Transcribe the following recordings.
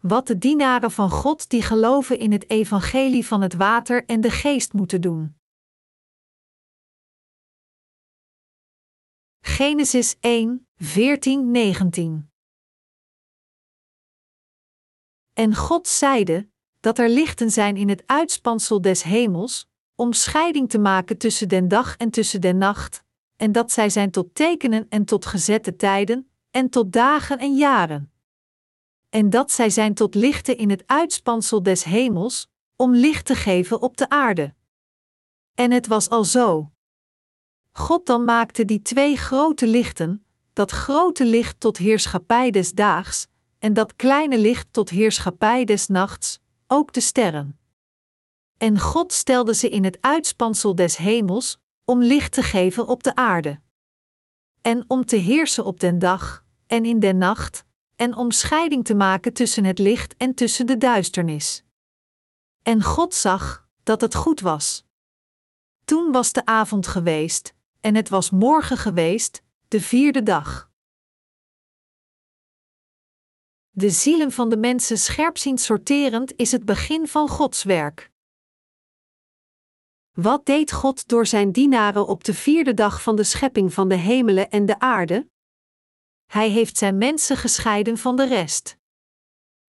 wat de dienaren van God die geloven in het evangelie van het water en de geest moeten doen. Genesis 1, 14, 19 En God zeide, dat er lichten zijn in het uitspansel des hemels, om scheiding te maken tussen den dag en tussen den nacht, en dat zij zijn tot tekenen en tot gezette tijden, en tot dagen en jaren. En dat zij zijn tot lichten in het uitspansel des hemels, om licht te geven op de aarde. En het was al zo. God dan maakte die twee grote lichten, dat grote licht tot heerschappij des daags, en dat kleine licht tot heerschappij des nachts, ook de sterren. En God stelde ze in het uitspansel des hemels, om licht te geven op de aarde. En om te heersen op den dag, en in den nacht, en om scheiding te maken tussen het licht en tussen de duisternis. En God zag dat het goed was. Toen was de avond geweest, en het was morgen geweest, de vierde dag. De zielen van de mensen scherpziend sorterend is het begin van Gods werk. Wat deed God door zijn dienaren op de vierde dag van de schepping van de hemelen en de aarde? Hij heeft zijn mensen gescheiden van de rest.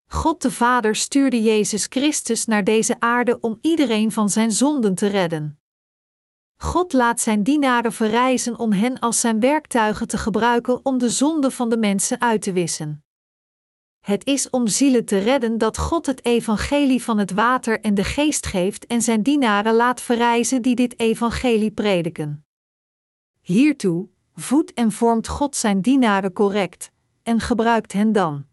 God de Vader stuurde Jezus Christus naar deze aarde om iedereen van zijn zonden te redden. God laat zijn dienaren verrijzen om hen als zijn werktuigen te gebruiken om de zonde van de mensen uit te wissen. Het is om zielen te redden dat God het evangelie van het water en de geest geeft en zijn dienaren laat verrijzen die dit evangelie prediken. Hiertoe voedt en vormt God zijn dienaren correct en gebruikt hen dan.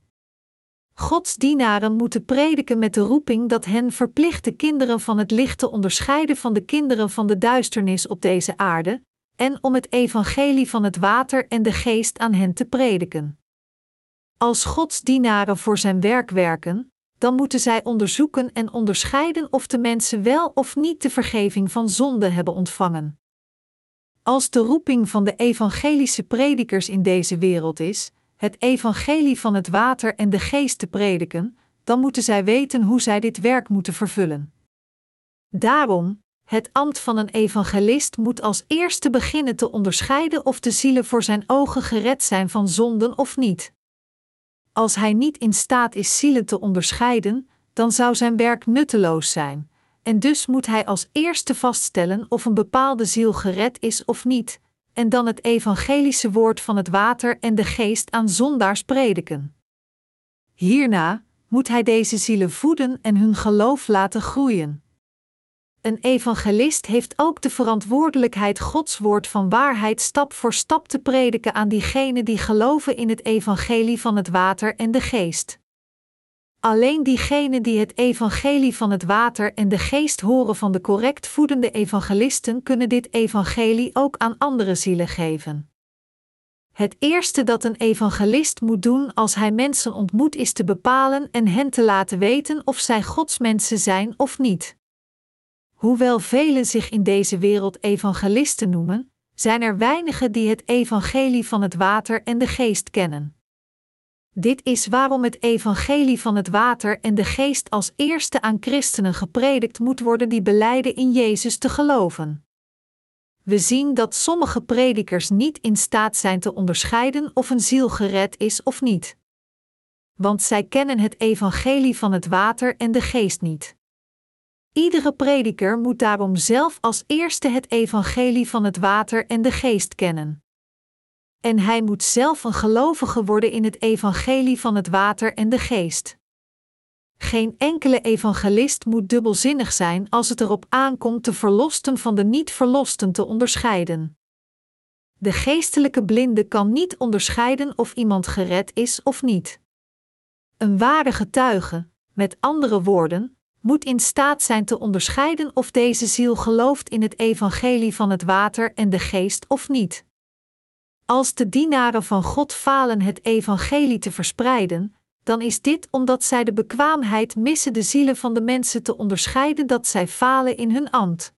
Gods dienaren moeten prediken met de roeping dat hen verplicht de kinderen van het licht te onderscheiden van de kinderen van de duisternis op deze aarde, en om het evangelie van het water en de geest aan hen te prediken. Als Gods dienaren voor zijn werk werken, dan moeten zij onderzoeken en onderscheiden of de mensen wel of niet de vergeving van zonde hebben ontvangen. Als de roeping van de evangelische predikers in deze wereld is, het evangelie van het water en de geest te prediken, dan moeten zij weten hoe zij dit werk moeten vervullen. Daarom, het ambt van een evangelist moet als eerste beginnen te onderscheiden of de zielen voor zijn ogen gered zijn van zonden of niet. Als hij niet in staat is zielen te onderscheiden, dan zou zijn werk nutteloos zijn, en dus moet hij als eerste vaststellen of een bepaalde ziel gered is of niet, en dan het evangelische woord van het water en de geest aan zondaars prediken. Hierna moet hij deze zielen voeden en hun geloof laten groeien. Een evangelist heeft ook de verantwoordelijkheid Gods woord van waarheid stap voor stap te prediken aan diegenen die geloven in het evangelie van het water en de geest. Alleen diegenen die het evangelie van het water en de geest horen van de correct voedende evangelisten kunnen dit evangelie ook aan andere zielen geven. Het eerste dat een evangelist moet doen als hij mensen ontmoet is te bepalen en hen te laten weten of zij Gods mensen zijn of niet. Hoewel velen zich in deze wereld evangelisten noemen, zijn er weinigen die het evangelie van het water en de geest kennen. Dit is waarom het evangelie van het water en de geest als eerste aan christenen gepredikt moet worden die beleiden in Jezus te geloven. We zien dat sommige predikers niet in staat zijn te onderscheiden of een ziel gered is of niet. Want zij kennen het evangelie van het water en de geest niet. Iedere prediker moet daarom zelf als eerste het evangelie van het water en de geest kennen. En hij moet zelf een gelovige worden in het evangelie van het water en de geest. Geen enkele evangelist moet dubbelzinnig zijn als het erop aankomt de verlosten van de niet-verlosten te onderscheiden. De geestelijke blinde kan niet onderscheiden of iemand gered is of niet. Een ware getuige, met andere woorden, moet in staat zijn te onderscheiden of deze ziel gelooft in het evangelie van het water en de geest of niet. Als de dienaren van God falen het evangelie te verspreiden, dan is dit omdat zij de bekwaamheid missen de zielen van de mensen te onderscheiden dat zij falen in hun ambt.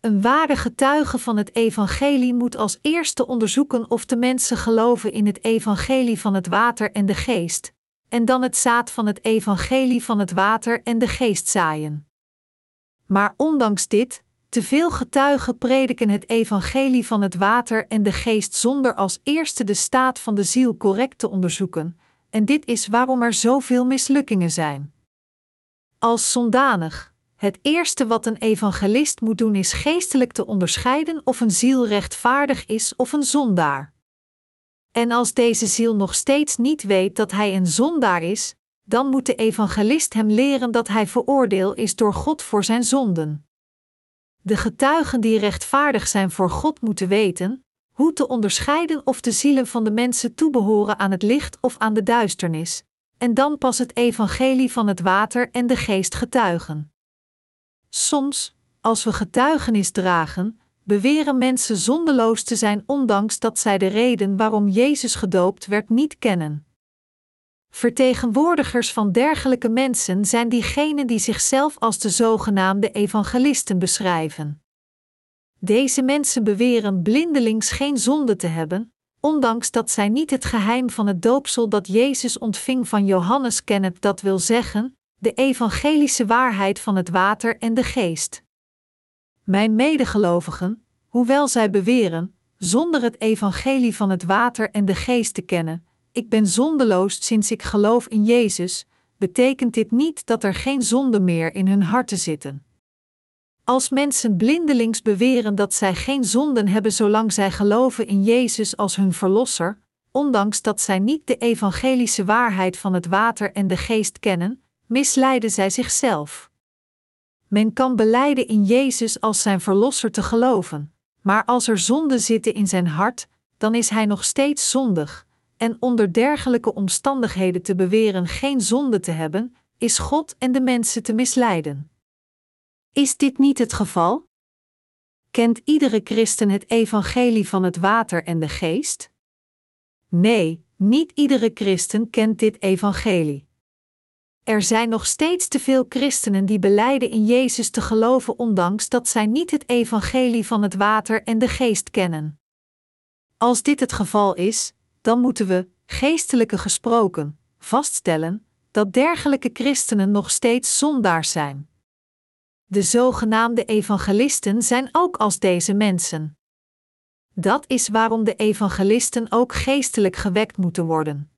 Een ware getuige van het evangelie moet als eerste onderzoeken of de mensen geloven in het evangelie van het water en de geest, en dan het zaad van het evangelie van het water en de geest zaaien. Maar ondanks dit, te veel getuigen prediken het evangelie van het water en de geest zonder als eerste de staat van de ziel correct te onderzoeken, en dit is waarom er zoveel mislukkingen zijn. Als zondanig, het eerste wat een evangelist moet doen is geestelijk te onderscheiden of een ziel rechtvaardig is of een zondaar. En als deze ziel nog steeds niet weet dat hij een zondaar is, dan moet de evangelist hem leren dat hij veroordeel is door God voor zijn zonden. De getuigen die rechtvaardig zijn voor God moeten weten hoe te onderscheiden of de zielen van de mensen toebehoren aan het licht of aan de duisternis, en dan pas het evangelie van het water en de geest getuigen. Soms, als we getuigenis dragen, beweren mensen zondeloos te zijn ondanks dat zij de reden waarom Jezus gedoopt werd niet kennen. Vertegenwoordigers van dergelijke mensen zijn diegenen die zichzelf als de zogenaamde evangelisten beschrijven. Deze mensen beweren blindelings geen zonde te hebben, ondanks dat zij niet het geheim van het doopsel dat Jezus ontving van Johannes kennen, dat wil zeggen, de evangelische waarheid van het water en de geest. Mijn medegelovigen, hoewel zij beweren, zonder het evangelie van het water en de geest te kennen, ik ben zondeloos sinds ik geloof in Jezus, betekent dit niet dat er geen zonde meer in hun harten zitten. Als mensen blindelings beweren dat zij geen zonden hebben zolang zij geloven in Jezus als hun verlosser, ondanks dat zij niet de evangelische waarheid van het water en de geest kennen, misleiden zij zichzelf. Men kan beleiden in Jezus als zijn verlosser te geloven, maar als er zonden zitten in zijn hart, dan is hij nog steeds zondig, en onder dergelijke omstandigheden te beweren geen zonde te hebben, is God en de mensen te misleiden. Is dit niet het geval? Kent iedere christen het evangelie van het water en de geest? Nee, niet iedere christen kent dit evangelie. Er zijn nog steeds te veel christenen die beleiden in Jezus te geloven, ondanks dat zij niet het evangelie van het water en de geest kennen. Als dit het geval is, dan moeten we, geestelijke gesproken, vaststellen dat dergelijke christenen nog steeds zondaars zijn. De zogenaamde evangelisten zijn ook als deze mensen. Dat is waarom de evangelisten ook geestelijk gewekt moeten worden.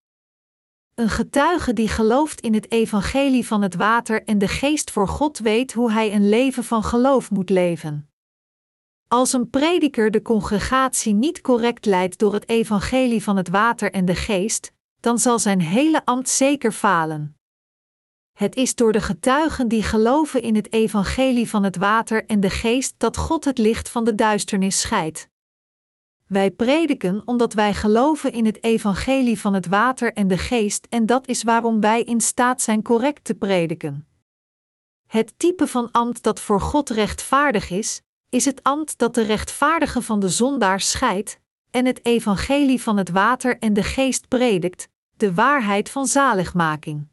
Een getuige die gelooft in het evangelie van het water en de geest voor God weet hoe hij een leven van geloof moet leven. Als een prediker de congregatie niet correct leidt door het evangelie van het water en de geest, dan zal zijn hele ambt zeker falen. Het is door de getuigen die geloven in het evangelie van het water en de geest dat God het licht van de duisternis scheidt. Wij prediken omdat wij geloven in het evangelie van het water en de geest en dat is waarom wij in staat zijn correct te prediken. Het type van ambt dat voor God rechtvaardig is, is het ambt dat de rechtvaardige van de zondaar scheidt en het evangelie van het water en de geest predikt, de waarheid van zaligmaking.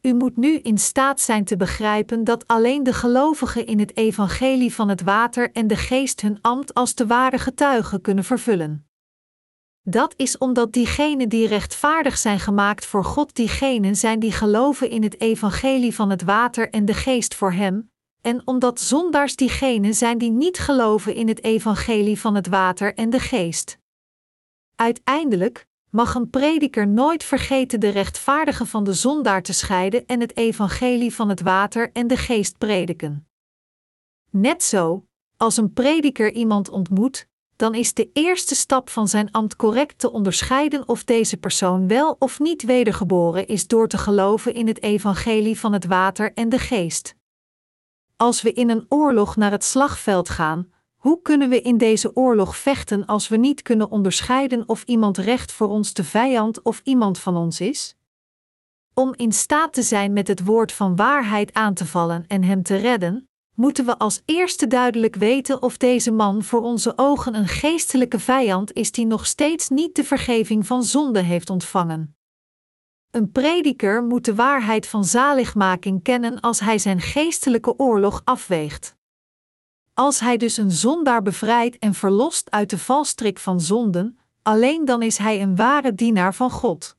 U moet nu in staat zijn te begrijpen dat alleen de gelovigen in het evangelie van het water en de geest hun ambt als de ware getuigen kunnen vervullen. Dat is omdat diegenen die rechtvaardig zijn gemaakt voor God diegenen zijn die geloven in het evangelie van het water en de geest voor Hem, en omdat zondaars diegenen zijn die niet geloven in het evangelie van het water en de geest. Uiteindelijk, mag een prediker nooit vergeten de rechtvaardige van de zondaar te scheiden en het evangelie van het water en de geest prediken. Net zo, als een prediker iemand ontmoet, dan is de eerste stap van zijn ambt correct te onderscheiden of deze persoon wel of niet wedergeboren is door te geloven in het evangelie van het water en de geest. Als we in een oorlog naar het slagveld gaan, hoe kunnen we in deze oorlog vechten als we niet kunnen onderscheiden of iemand recht voor ons de vijand of iemand van ons is? Om in staat te zijn met het woord van waarheid aan te vallen en hem te redden, moeten we als eerste duidelijk weten of deze man voor onze ogen een geestelijke vijand is die nog steeds niet de vergeving van zonde heeft ontvangen. Een prediker moet de waarheid van zaligmaking kennen als hij zijn geestelijke oorlog afweegt. Als hij dus een zondaar bevrijdt en verlost uit de valstrik van zonden, alleen dan is hij een ware dienaar van God.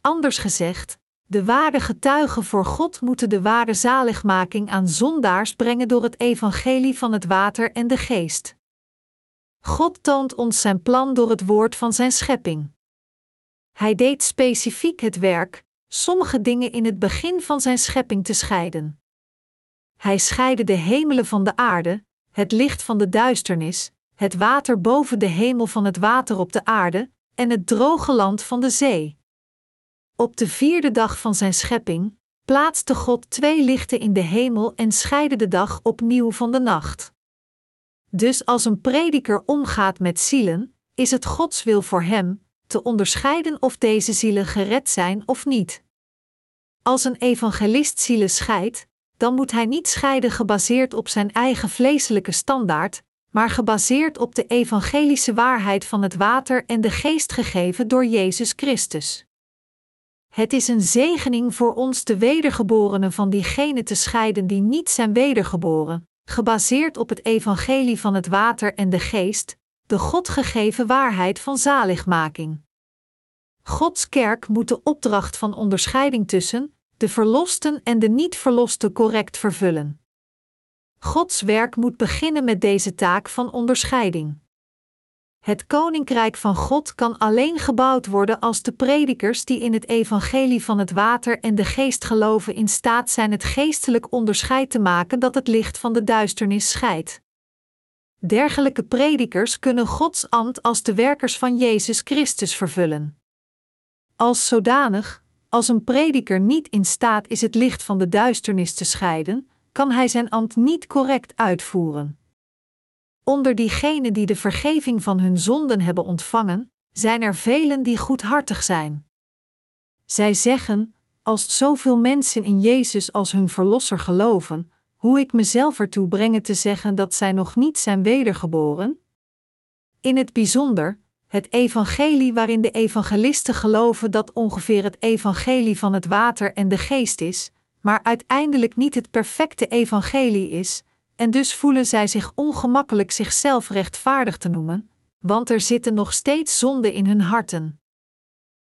Anders gezegd, de ware getuigen voor God moeten de ware zaligmaking aan zondaars brengen door het evangelie van het water en de geest. God toont ons zijn plan door het woord van zijn schepping. Hij deed specifiek het werk, sommige dingen in het begin van zijn schepping te scheiden. Hij scheidde de hemelen van de aarde, het licht van de duisternis, het water boven de hemel van het water op de aarde en het droge land van de zee. Op de vierde dag van zijn schepping plaatste God twee lichten in de hemel en scheidde de dag opnieuw van de nacht. Dus als een prediker omgaat met zielen, is het Gods wil voor hem te onderscheiden of deze zielen gered zijn of niet. Als een evangelist zielen scheidt, dan moet hij niet scheiden gebaseerd op zijn eigen vleeselijke standaard, maar gebaseerd op de evangelische waarheid van het water en de geest gegeven door Jezus Christus. Het is een zegening voor ons de wedergeborenen van diegenen te scheiden die niet zijn wedergeboren, gebaseerd op het evangelie van het water en de geest, de God gegeven waarheid van zaligmaking. Gods kerk moet de opdracht van onderscheiding tussen de verlosten en de niet-verlosten correct vervullen. Gods werk moet beginnen met deze taak van onderscheiding. Het koninkrijk van God kan alleen gebouwd worden als de predikers die in het evangelie van het water en de geest geloven in staat zijn het geestelijk onderscheid te maken dat het licht van de duisternis scheidt. Dergelijke predikers kunnen Gods ambt als de werkers van Jezus Christus vervullen. Als zodanig, als een prediker niet in staat is het licht van de duisternis te scheiden, kan hij zijn ambt niet correct uitvoeren. Onder diegenen die de vergeving van hun zonden hebben ontvangen, zijn er velen die goedhartig zijn. Zij zeggen: Als zoveel mensen in Jezus als hun verlosser geloven, hoe ik mezelf ertoe brengen te zeggen dat zij nog niet zijn wedergeboren? In het bijzonder, het evangelie waarin de evangelisten geloven dat ongeveer het evangelie van het water en de geest is, maar uiteindelijk niet het perfecte evangelie is, en dus voelen zij zich ongemakkelijk zichzelf rechtvaardig te noemen, want er zitten nog steeds zonden in hun harten.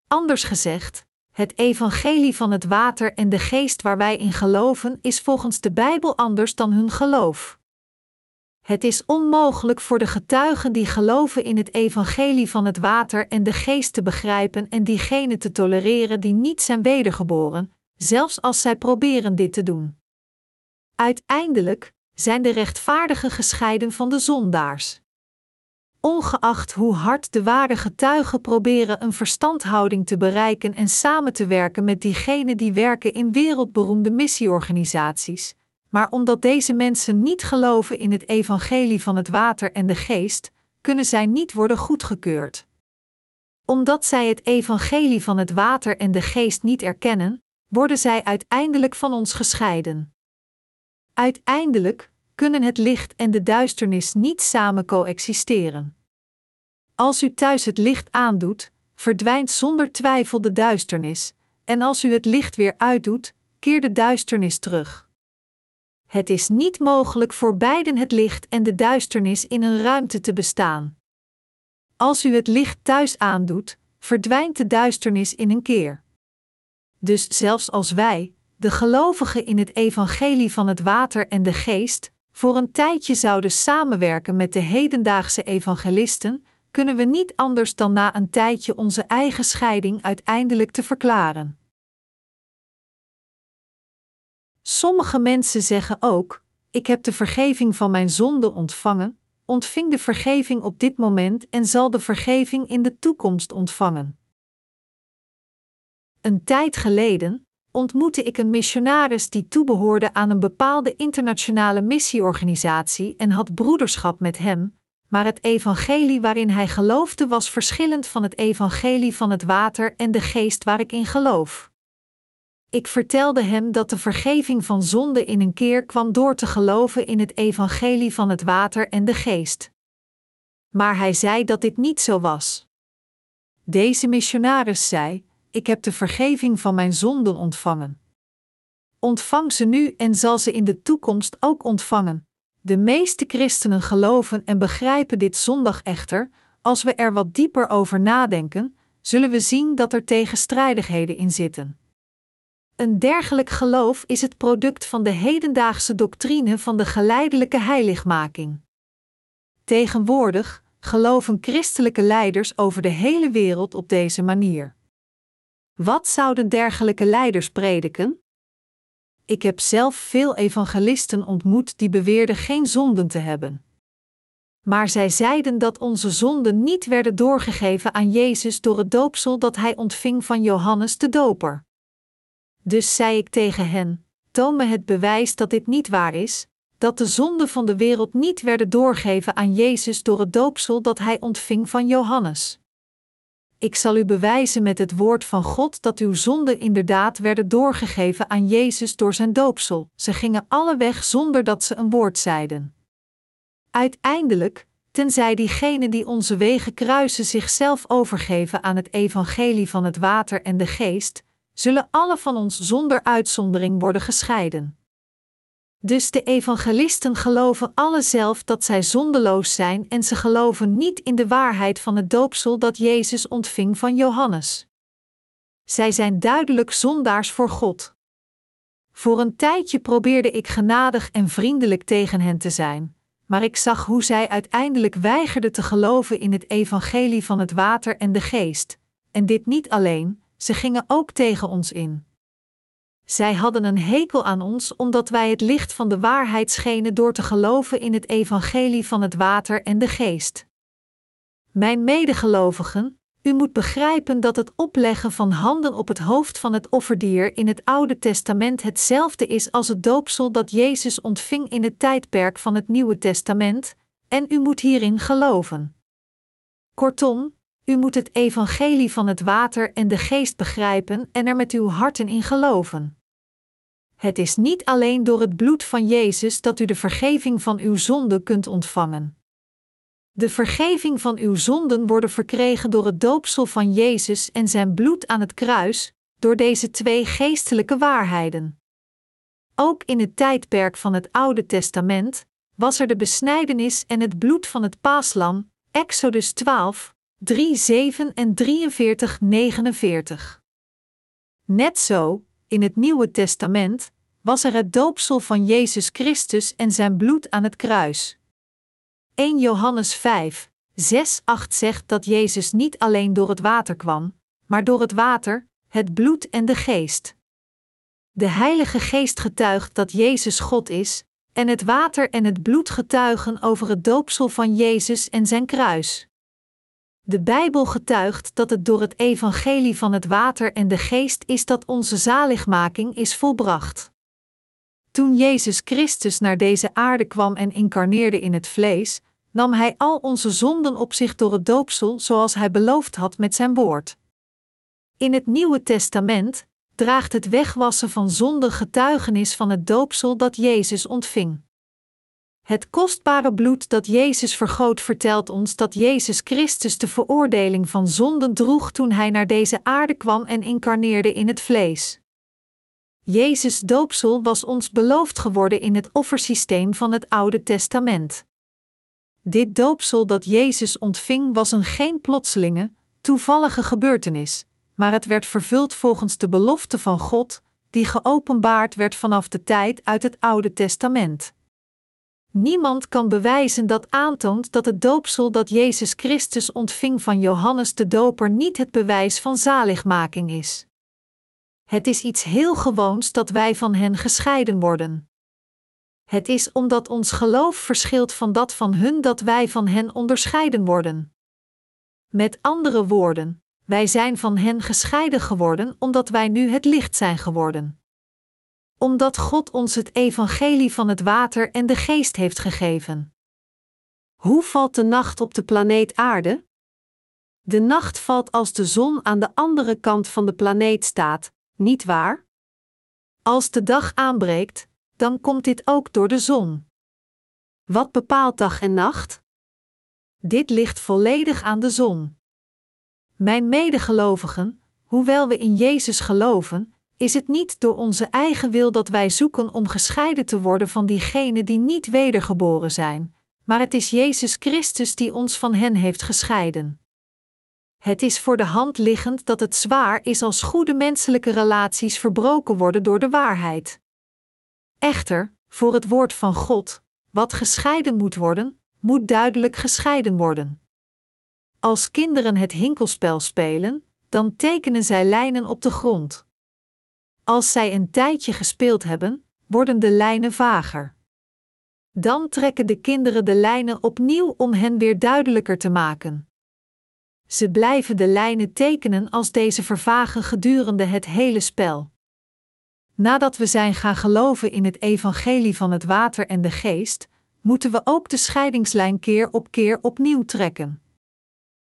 Anders gezegd, het evangelie van het water en de geest waar wij in geloven is volgens de Bijbel anders dan hun geloof. Het is onmogelijk voor de getuigen die geloven in het evangelie van het water en de geest te begrijpen en diegenen te tolereren die niet zijn wedergeboren, zelfs als zij proberen dit te doen. Uiteindelijk zijn de rechtvaardigen gescheiden van de zondaars. Ongeacht hoe hard de ware getuigen proberen een verstandhouding te bereiken en samen te werken met diegenen die werken in wereldberoemde missieorganisaties, maar omdat deze mensen niet geloven in het evangelie van het water en de geest, kunnen zij niet worden goedgekeurd. Omdat zij het evangelie van het water en de geest niet erkennen, worden zij uiteindelijk van ons gescheiden. Uiteindelijk kunnen het licht en de duisternis niet samen coexisteren. Als u thuis het licht aandoet, verdwijnt zonder twijfel de duisternis, en als u het licht weer uitdoet, keert de duisternis terug. Het is niet mogelijk voor beiden het licht en de duisternis in een ruimte te bestaan. Als u het licht thuis aandoet, verdwijnt de duisternis in een keer. Dus zelfs als wij, de gelovigen in het evangelie van het water en de geest, voor een tijdje zouden samenwerken met de hedendaagse evangelisten, kunnen we niet anders dan na een tijdje onze eigen scheiding uiteindelijk te verklaren. Sommige mensen zeggen ook: Ik heb de vergeving van mijn zonde ontvangen, ontving de vergeving op dit moment en zal de vergeving in de toekomst ontvangen. Een tijd geleden ontmoette ik een missionaris die toebehoorde aan een bepaalde internationale missieorganisatie en had broederschap met hem, maar het evangelie waarin hij geloofde was verschillend van het evangelie van het water en de geest waar ik in geloof. Ik vertelde hem dat de vergeving van zonde in een keer kwam door te geloven in het evangelie van het water en de geest. Maar hij zei dat dit niet zo was. Deze missionaris zei: Ik heb de vergeving van mijn zonden ontvangen. Ontvang ze nu en zal ze in de toekomst ook ontvangen. De meeste christenen geloven en begrijpen dit zondag echter, als we er wat dieper over nadenken, zullen we zien dat er tegenstrijdigheden in zitten. Een dergelijk geloof is het product van de hedendaagse doctrine van de geleidelijke heiligmaking. Tegenwoordig geloven christelijke leiders over de hele wereld op deze manier. Wat zouden dergelijke leiders prediken? Ik heb zelf veel evangelisten ontmoet die beweerden geen zonden te hebben. Maar zij zeiden dat onze zonden niet werden doorgegeven aan Jezus door het doopsel dat hij ontving van Johannes de Doper. Dus zei ik tegen hen: Toon me het bewijs dat dit niet waar is, dat de zonden van de wereld niet werden doorgegeven aan Jezus door het doopsel dat hij ontving van Johannes. Ik zal u bewijzen met het woord van God dat uw zonden inderdaad werden doorgegeven aan Jezus door zijn doopsel. Ze gingen alle weg zonder dat ze een woord zeiden. Uiteindelijk, tenzij diegenen die onze wegen kruisen zichzelf overgeven aan het evangelie van het water en de geest, zullen alle van ons zonder uitzondering worden gescheiden. Dus de evangelisten geloven alle zelf dat zij zondeloos zijn en ze geloven niet in de waarheid van het doopsel dat Jezus ontving van Johannes. Zij zijn duidelijk zondaars voor God. Voor een tijdje probeerde ik genadig en vriendelijk tegen hen te zijn, maar ik zag hoe zij uiteindelijk weigerden te geloven in het evangelie van het water en de geest, en dit niet alleen, ze gingen ook tegen ons in. Zij hadden een hekel aan ons omdat wij het licht van de waarheid schenen door te geloven in het evangelie van het water en de geest. Mijn medegelovigen, u moet begrijpen dat het opleggen van handen op het hoofd van het offerdier in het Oude Testament hetzelfde is als het doopsel dat Jezus ontving in het tijdperk van het Nieuwe Testament, en u moet hierin geloven. Kortom, u moet het evangelie van het water en de geest begrijpen en er met uw harten in geloven. Het is niet alleen door het bloed van Jezus dat u de vergeving van uw zonden kunt ontvangen. De vergeving van uw zonden worden verkregen door het doopsel van Jezus en zijn bloed aan het kruis, door deze twee geestelijke waarheden. Ook in het tijdperk van het Oude Testament was er de besnijdenis en het bloed van het paaslam, Exodus 12, 3, 7 en 43, 49. Net zo, in het Nieuwe Testament, was er het doopsel van Jezus Christus en zijn bloed aan het kruis. 1 Johannes 5, 6, 8 zegt dat Jezus niet alleen door het water kwam, maar door het water, het bloed en de geest. De Heilige Geest getuigt dat Jezus God is, en het water en het bloed getuigen over het doopsel van Jezus en zijn kruis. De Bijbel getuigt dat het door het evangelie van het water en de geest is dat onze zaligmaking is volbracht. Toen Jezus Christus naar deze aarde kwam en incarneerde in het vlees, nam Hij al onze zonden op zich door het doopsel zoals Hij beloofd had met zijn woord. In het Nieuwe Testament draagt het wegwassen van zonde getuigenis van het doopsel dat Jezus ontving. Het kostbare bloed dat Jezus vergoot vertelt ons dat Jezus Christus de veroordeling van zonden droeg toen hij naar deze aarde kwam en incarneerde in het vlees. Jezus doopsel was ons beloofd geworden in het offersysteem van het Oude Testament. Dit doopsel dat Jezus ontving was een geen plotselinge, toevallige gebeurtenis, maar het werd vervuld volgens de belofte van God, die geopenbaard werd vanaf de tijd uit het Oude Testament. Niemand kan bewijzen dat aantoont dat het doopsel dat Jezus Christus ontving van Johannes de Doper niet het bewijs van zaligmaking is. Het is iets heel gewoons dat wij van hen gescheiden worden. Het is omdat ons geloof verschilt van dat van hun dat wij van hen onderscheiden worden. Met andere woorden, wij zijn van hen gescheiden geworden omdat wij nu het licht zijn geworden omdat God ons het evangelie van het water en de geest heeft gegeven. Hoe valt de nacht op de planeet Aarde? De nacht valt als de zon aan de andere kant van de planeet staat, niet waar? Als de dag aanbreekt, dan komt dit ook door de zon. Wat bepaalt dag en nacht? Dit ligt volledig aan de zon. Mijn medegelovigen, hoewel we in Jezus geloven, is het niet door onze eigen wil dat wij zoeken om gescheiden te worden van diegenen die niet wedergeboren zijn, maar het is Jezus Christus die ons van hen heeft gescheiden. Het is voor de hand liggend dat het zwaar is als goede menselijke relaties verbroken worden door de waarheid. Echter, voor het woord van God, wat gescheiden moet worden, moet duidelijk gescheiden worden. Als kinderen het hinkelspel spelen, dan tekenen zij lijnen op de grond. Als zij een tijdje gespeeld hebben, worden de lijnen vager. Dan trekken de kinderen de lijnen opnieuw om hen weer duidelijker te maken. Ze blijven de lijnen tekenen als deze vervagen gedurende het hele spel. Nadat we zijn gaan geloven in het evangelie van het water en de geest, moeten we ook de scheidingslijn keer op keer opnieuw trekken.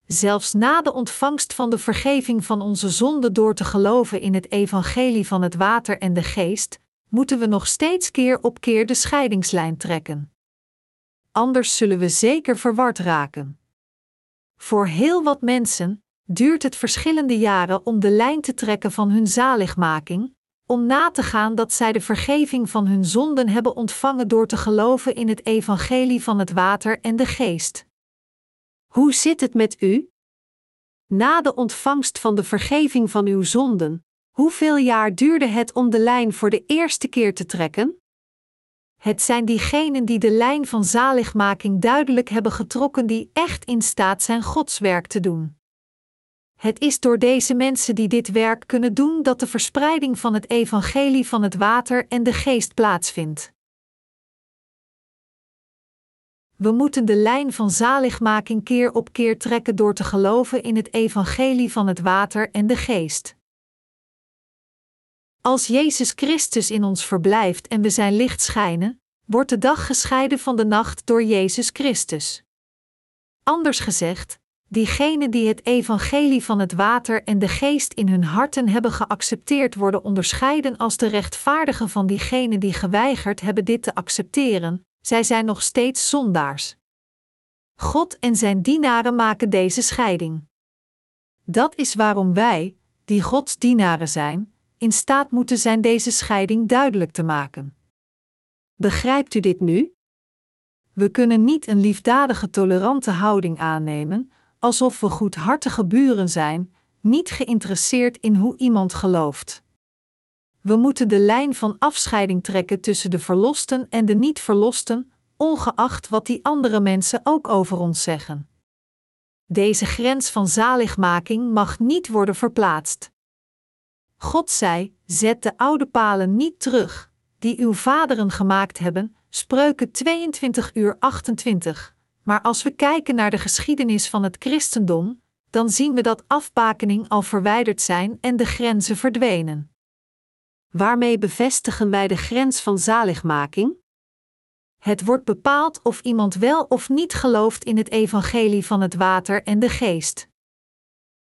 Zelfs na de ontvangst van de vergeving van onze zonden door te geloven in het evangelie van het water en de geest, moeten we nog steeds keer op keer de scheidingslijn trekken. Anders zullen we zeker verward raken. Voor heel wat mensen duurt het verschillende jaren om de lijn te trekken van hun zaligmaking, om na te gaan dat zij de vergeving van hun zonden hebben ontvangen door te geloven in het evangelie van het water en de geest. Hoe zit het met u? Na de ontvangst van de vergeving van uw zonden, hoeveel jaar duurde het om de lijn voor de eerste keer te trekken? Het zijn diegenen die de lijn van zaligmaking duidelijk hebben getrokken, die echt in staat zijn Gods werk te doen. Het is door deze mensen die dit werk kunnen doen dat de verspreiding van het evangelie van het water en de geest plaatsvindt. We moeten de lijn van zaligmaking keer op keer trekken door te geloven in het evangelie van het water en de geest. Als Jezus Christus in ons verblijft en we zijn licht schijnen, wordt de dag gescheiden van de nacht door Jezus Christus. Anders gezegd, diegenen die het evangelie van het water en de geest in hun harten hebben geaccepteerd, worden onderscheiden als de rechtvaardigen van diegenen die geweigerd hebben dit te accepteren, zij zijn nog steeds zondaars. God en zijn dienaren maken deze scheiding. Dat is waarom wij, die Gods dienaren zijn, in staat moeten zijn deze scheiding duidelijk te maken. Begrijpt u dit nu? We kunnen niet een liefdadige, tolerante houding aannemen, alsof we goedhartige buren zijn, niet geïnteresseerd in hoe iemand gelooft. We moeten de lijn van afscheiding trekken tussen de verlosten en de niet-verlosten, ongeacht wat die andere mensen ook over ons zeggen. Deze grens van zaligmaking mag niet worden verplaatst. God zei: Zet de oude palen niet terug, die uw vaderen gemaakt hebben, spreuken 22 uur 28. Maar als we kijken naar de geschiedenis van het christendom, dan zien we dat afbakening al verwijderd zijn en de grenzen verdwenen. Waarmee bevestigen wij de grens van zaligmaking? Het wordt bepaald of iemand wel of niet gelooft in het evangelie van het water en de geest.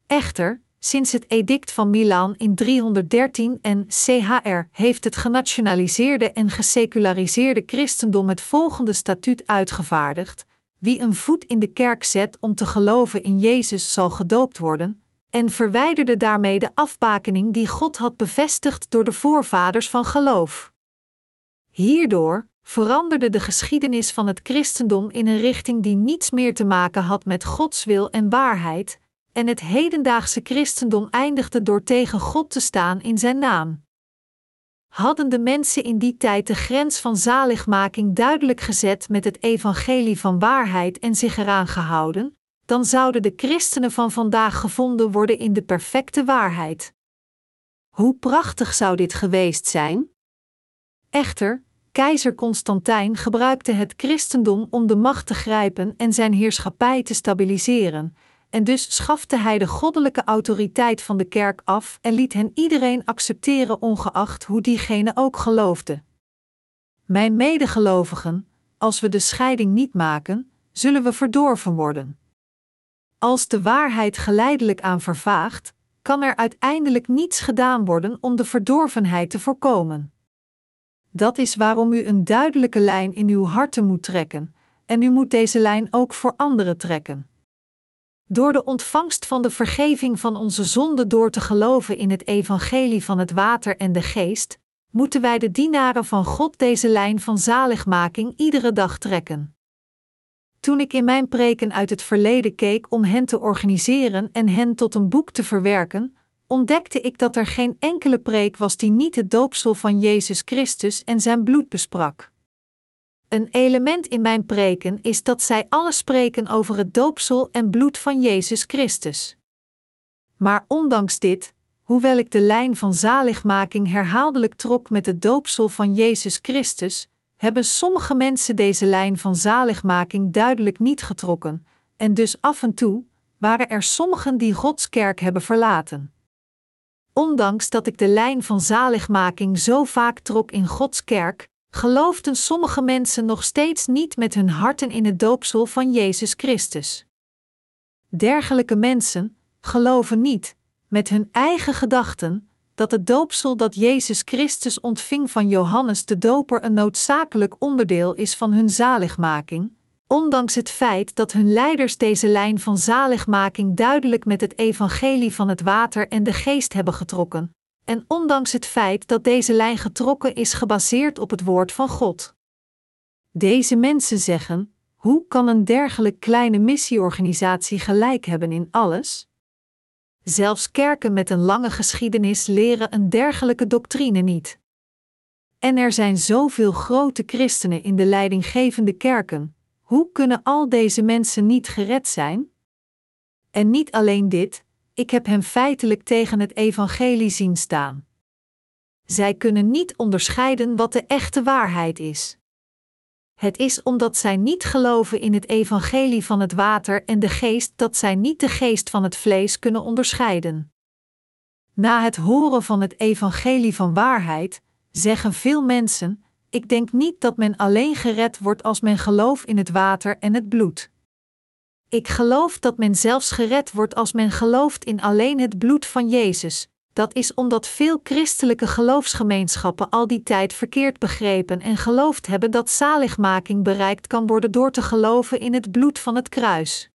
Echter, sinds het edict van Milaan in 313 en CHR heeft het genationaliseerde en geseculariseerde christendom het volgende statuut uitgevaardigd: wie een voet in de kerk zet om te geloven in Jezus zal gedoopt worden, en verwijderde daarmee de afbakening die God had bevestigd door de voorvaders van geloof. Hierdoor veranderde de geschiedenis van het christendom in een richting die niets meer te maken had met Gods wil en waarheid, en het hedendaagse christendom eindigde door tegen God te staan in zijn naam. Hadden de mensen in die tijd de grens van zaligmaking duidelijk gezet met het evangelie van waarheid en zich eraan gehouden, dan zouden de christenen van vandaag gevonden worden in de perfecte waarheid. Hoe prachtig zou dit geweest zijn? Echter, keizer Constantijn gebruikte het christendom om de macht te grijpen en zijn heerschappij te stabiliseren, en dus schafte hij de goddelijke autoriteit van de kerk af en liet hen iedereen accepteren, ongeacht hoe diegene ook geloofde. Mijn medegelovigen, als we de scheiding niet maken, zullen we verdorven worden. Als de waarheid geleidelijk aan vervaagt, kan er uiteindelijk niets gedaan worden om de verdorvenheid te voorkomen. Dat is waarom u een duidelijke lijn in uw harten moet trekken, en u moet deze lijn ook voor anderen trekken. Door de ontvangst van de vergeving van onze zonden door te geloven in het evangelie van het water en de geest, moeten wij de dienaren van God deze lijn van zaligmaking iedere dag trekken. Toen ik in mijn preken uit het verleden keek om hen te organiseren en hen tot een boek te verwerken, ontdekte ik dat er geen enkele preek was die niet het doopsel van Jezus Christus en zijn bloed besprak. Een element in mijn preken is dat zij alle spreken over het doopsel en bloed van Jezus Christus. Maar ondanks dit, hoewel ik de lijn van zaligmaking herhaaldelijk trok met het doopsel van Jezus Christus, hebben sommige mensen deze lijn van zaligmaking duidelijk niet getrokken, en dus af en toe waren er sommigen die Gods kerk hebben verlaten. Ondanks dat ik de lijn van zaligmaking zo vaak trok in Gods kerk, geloofden sommige mensen nog steeds niet met hun harten in het doopsel van Jezus Christus. Dergelijke mensen geloven niet, met hun eigen gedachten, dat het doopsel dat Jezus Christus ontving van Johannes de Doper een noodzakelijk onderdeel is van hun zaligmaking, ondanks het feit dat hun leiders deze lijn van zaligmaking duidelijk met het evangelie van het water en de geest hebben getrokken, en ondanks het feit dat deze lijn getrokken is gebaseerd op het woord van God. Deze mensen zeggen: hoe kan een dergelijk kleine missieorganisatie gelijk hebben in alles? Zelfs kerken met een lange geschiedenis leren een dergelijke doctrine niet. En er zijn zoveel grote christenen in de leidinggevende kerken. Hoe kunnen al deze mensen niet gered zijn? En niet alleen dit, ik heb hen feitelijk tegen het evangelie zien staan. Zij kunnen niet onderscheiden wat de echte waarheid is. Het is omdat zij niet geloven in het evangelie van het water en de geest dat zij niet de geest van het vlees kunnen onderscheiden. Na het horen van het evangelie van waarheid, zeggen veel mensen: Ik denk niet dat men alleen gered wordt als men gelooft in het water en het bloed. Ik geloof dat men zelfs gered wordt als men gelooft in alleen het bloed van Jezus. Dat is omdat veel christelijke geloofsgemeenschappen al die tijd verkeerd begrepen en geloofd hebben dat zaligmaking bereikt kan worden door te geloven in het bloed van het kruis.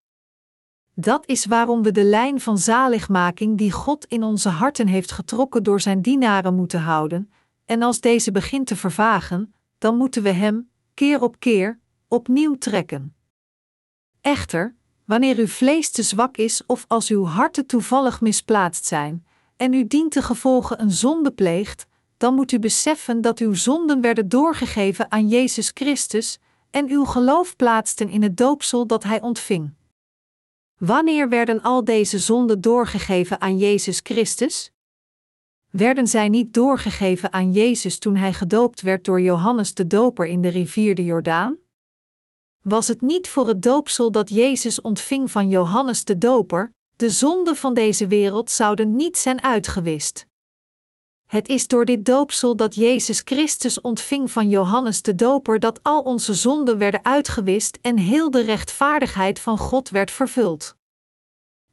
Dat is waarom we de lijn van zaligmaking die God in onze harten heeft getrokken door zijn dienaren moeten houden, en als deze begint te vervagen, dan moeten we hem, keer op keer, opnieuw trekken. Echter, wanneer uw vlees te zwak is of als uw harten toevallig misplaatst zijn, en u dient te gevolgen een zonde pleegt, dan moet u beseffen dat uw zonden werden doorgegeven aan Jezus Christus en uw geloof plaatsten in het doopsel dat hij ontving. Wanneer werden al deze zonden doorgegeven aan Jezus Christus? Werden zij niet doorgegeven aan Jezus toen hij gedoopt werd door Johannes de Doper in de rivier de Jordaan? Was het niet voor het doopsel dat Jezus ontving van Johannes de Doper, de zonden van deze wereld zouden niet zijn uitgewist. Het is door dit doopsel dat Jezus Christus ontving van Johannes de Doper dat al onze zonden werden uitgewist en heel de rechtvaardigheid van God werd vervuld.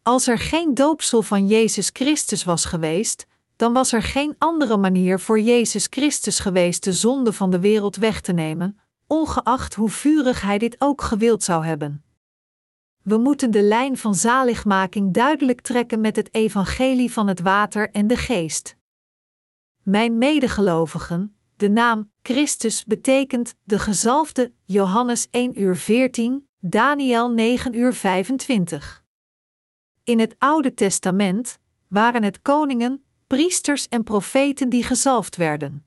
Als er geen doopsel van Jezus Christus was geweest, dan was er geen andere manier voor Jezus Christus geweest de zonde van de wereld weg te nemen, ongeacht hoe vurig hij dit ook gewild zou hebben. We moeten de lijn van zaligmaking duidelijk trekken met het evangelie van het water en de geest. Mijn medegelovigen, de naam Christus betekent de gezalfde, Johannes 1 uur 14, Daniel 9 uur 25. In het Oude Testament waren het koningen, priesters en profeten die gezalfd werden.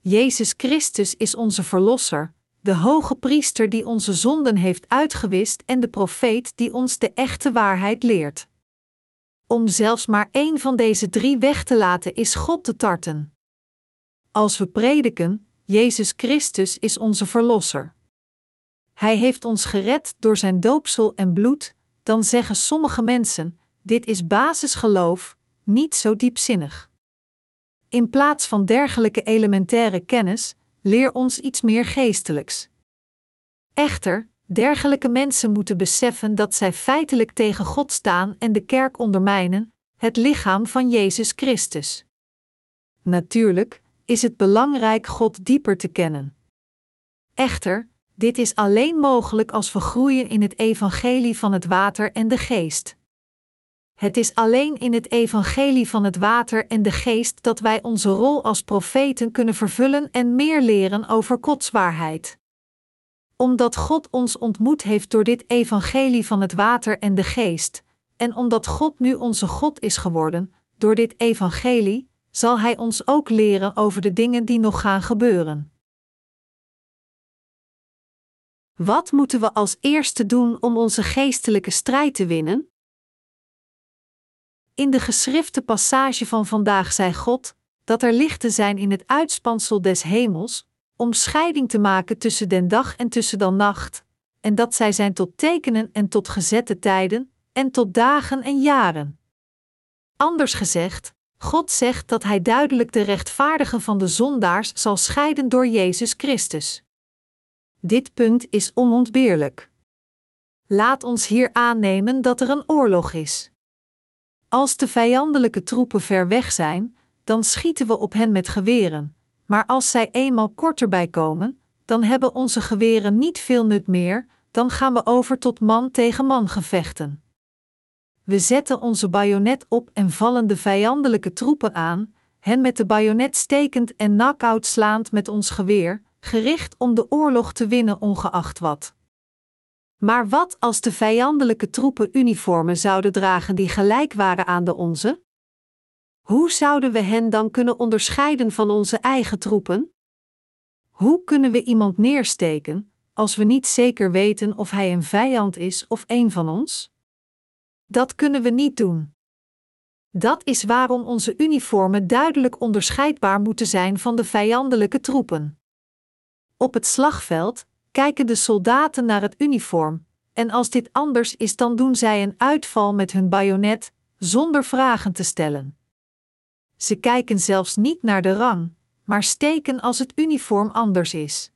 Jezus Christus is onze Verlosser, de hoge priester die onze zonden heeft uitgewist en de profeet die ons de echte waarheid leert. Om zelfs maar één van deze drie weg te laten is God te tarten. Als we prediken, Jezus Christus is onze Verlosser. Hij heeft ons gered door zijn doopsel en bloed, dan zeggen sommige mensen: dit is basisgeloof, niet zo diepzinnig. In plaats van dergelijke elementaire kennis, leer ons iets meer geestelijks. Echter, dergelijke mensen moeten beseffen dat zij feitelijk tegen God staan en de kerk ondermijnen, het lichaam van Jezus Christus. Natuurlijk is het belangrijk God dieper te kennen. Echter, dit is alleen mogelijk als we groeien in het evangelie van het water en de geest. Het is alleen in het evangelie van het water en de geest dat wij onze rol als profeten kunnen vervullen en meer leren over Gods waarheid. omdat God ons ontmoet heeft door dit evangelie van het water en de geest, en omdat God nu onze God is geworden, door dit evangelie, zal Hij ons ook leren over de dingen die nog gaan gebeuren. Wat moeten we als eerste doen om onze geestelijke strijd te winnen? In de geschrifte passage van vandaag zei God dat er lichten zijn in het uitspansel des hemels, om scheiding te maken tussen den dag en tussen dan nacht, en dat zij zijn tot tekenen en tot gezette tijden, en tot dagen en jaren. Anders gezegd, God zegt dat Hij duidelijk de rechtvaardigen van de zondaars zal scheiden door Jezus Christus. Dit punt is onontbeerlijk. Laat ons hier aannemen dat er een oorlog is. Als de vijandelijke troepen ver weg zijn, dan schieten we op hen met geweren, maar als zij eenmaal korterbij komen, dan hebben onze geweren niet veel nut meer, dan gaan we over tot man tegen man gevechten. We zetten onze bajonet op en vallen de vijandelijke troepen aan, hen met de bajonet stekend en knock-out slaand met ons geweer, gericht om de oorlog te winnen ongeacht wat. Maar wat als de vijandelijke troepen uniformen zouden dragen die gelijk waren aan de onze? Hoe zouden we hen dan kunnen onderscheiden van onze eigen troepen? Hoe kunnen we iemand neersteken als we niet zeker weten of hij een vijand is of een van ons? Dat kunnen we niet doen. Dat is waarom onze uniformen duidelijk onderscheidbaar moeten zijn van de vijandelijke troepen. Op het slagveld kijken de soldaten naar het uniform, en als dit anders is, dan doen zij een uitval met hun bajonet, zonder vragen te stellen. Ze kijken zelfs niet naar de rang, maar steken als het uniform anders is.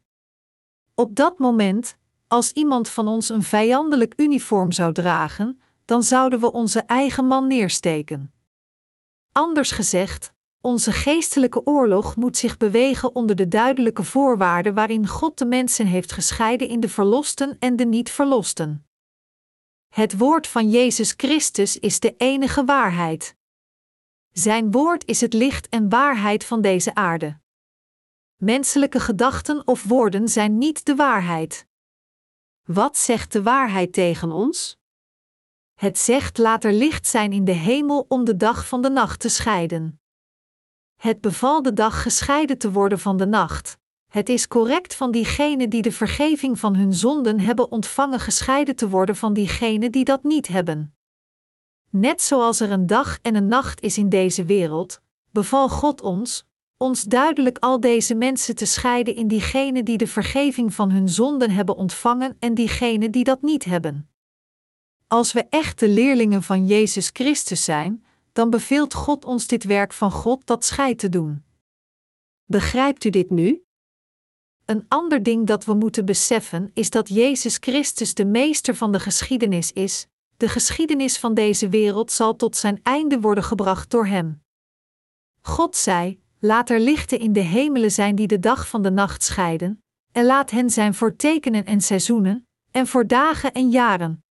Op dat moment, als iemand van ons een vijandelijk uniform zou dragen, dan zouden we onze eigen man neersteken. Anders gezegd, onze geestelijke oorlog moet zich bewegen onder de duidelijke voorwaarden waarin God de mensen heeft gescheiden in de verlosten en de niet-verlosten. Het woord van Jezus Christus is de enige waarheid. Zijn woord is het licht en waarheid van deze aarde. Menselijke gedachten of woorden zijn niet de waarheid. Wat zegt de waarheid tegen ons? Het zegt laat er licht zijn in de hemel om de dag van de nacht te scheiden. Het beval de dag gescheiden te worden van de nacht. Het is correct van diegenen die de vergeving van hun zonden hebben ontvangen gescheiden te worden van diegenen die dat niet hebben. Net zoals er een dag en een nacht is in deze wereld, beval God ons, ons duidelijk al deze mensen te scheiden in diegenen die de vergeving van hun zonden hebben ontvangen en diegenen die dat niet hebben. Als we echte leerlingen van Jezus Christus zijn, dan beveelt God ons dit werk van God dat scheid te doen. Begrijpt u dit nu? Een ander ding dat we moeten beseffen is dat Jezus Christus de meester van de geschiedenis is. De geschiedenis van deze wereld zal tot zijn einde worden gebracht door Hem. God zei: Laat er lichten in de hemelen zijn die de dag van de nacht scheiden, en laat hen zijn voor tekenen en seizoenen, en voor dagen en jaren,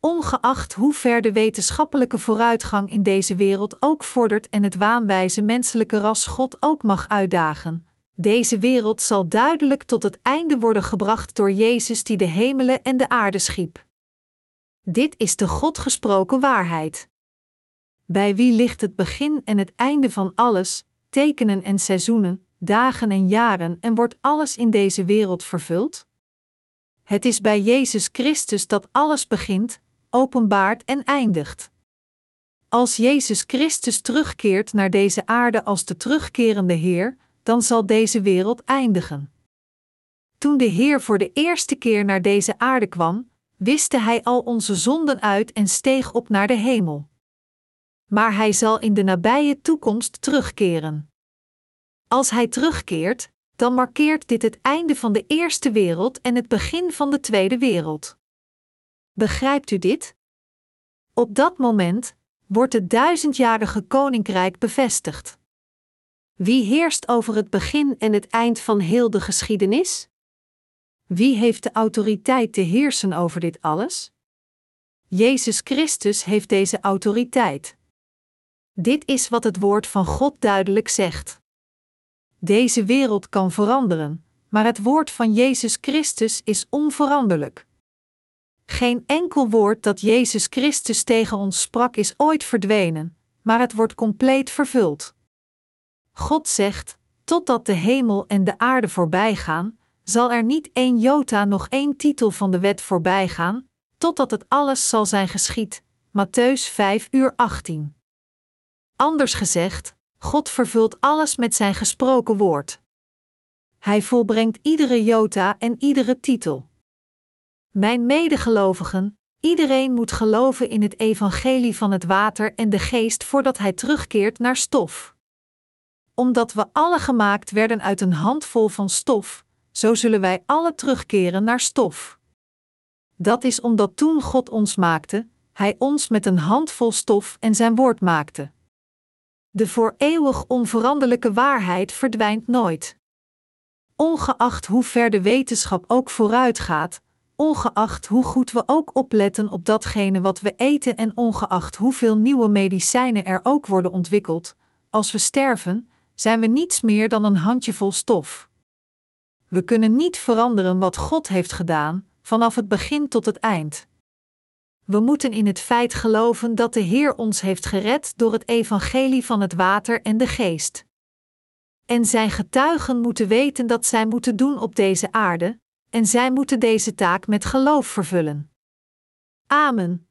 Ongeacht hoe ver de wetenschappelijke vooruitgang in deze wereld ook vordert en het waanwijze menselijke ras God ook mag uitdagen, deze wereld zal duidelijk tot het einde worden gebracht door Jezus die de hemelen en de aarde schiep. Dit is de God gesproken waarheid. Bij wie ligt het begin en het einde van alles, tekenen en seizoenen, dagen en jaren en wordt alles in deze wereld vervuld? Het is bij Jezus Christus dat alles begint, openbaart en eindigt. Als Jezus Christus terugkeert naar deze aarde als de terugkerende Heer, dan zal deze wereld eindigen. Toen de Heer voor de eerste keer naar deze aarde kwam, wiste Hij al onze zonden uit en steeg op naar de hemel. Maar Hij zal in de nabije toekomst terugkeren. Als Hij terugkeert, dan markeert dit het einde van de eerste wereld en het begin van de tweede wereld. Begrijpt u dit? Op dat moment wordt het duizendjarige koninkrijk bevestigd. Wie heerst over het begin en het eind van heel de geschiedenis? Wie heeft de autoriteit te heersen over dit alles? Jezus Christus heeft deze autoriteit. Dit is wat het woord van God duidelijk zegt. Deze wereld kan veranderen, maar het woord van Jezus Christus is onveranderlijk. Geen enkel woord dat Jezus Christus tegen ons sprak is ooit verdwenen, maar het wordt compleet vervuld. God zegt: Totdat de hemel en de aarde voorbijgaan, zal er niet één jota nog één titel van de wet voorbijgaan, totdat het alles zal zijn geschied. Matthäus 5 uur 18. Anders gezegd, God vervult alles met zijn gesproken woord. Hij volbrengt iedere jota en iedere titel. Mijn medegelovigen, iedereen moet geloven in het evangelie van het water en de geest voordat hij terugkeert naar stof. Omdat we alle gemaakt werden uit een handvol van stof, zo zullen wij alle terugkeren naar stof. Dat is omdat toen God ons maakte, Hij ons met een handvol stof en zijn woord maakte. De voor eeuwig onveranderlijke waarheid verdwijnt nooit. Ongeacht hoe ver de wetenschap ook vooruit gaat, ongeacht hoe goed we ook opletten op datgene wat we eten en ongeacht hoeveel nieuwe medicijnen er ook worden ontwikkeld, als we sterven, zijn we niets meer dan een handjevol stof. We kunnen niet veranderen wat God heeft gedaan, vanaf het begin tot het eind. We moeten in het feit geloven dat de Heer ons heeft gered door het evangelie van het water en de geest. En zijn getuigen moeten weten dat zij moeten doen op deze aarde, en zij moeten deze taak met geloof vervullen. Amen.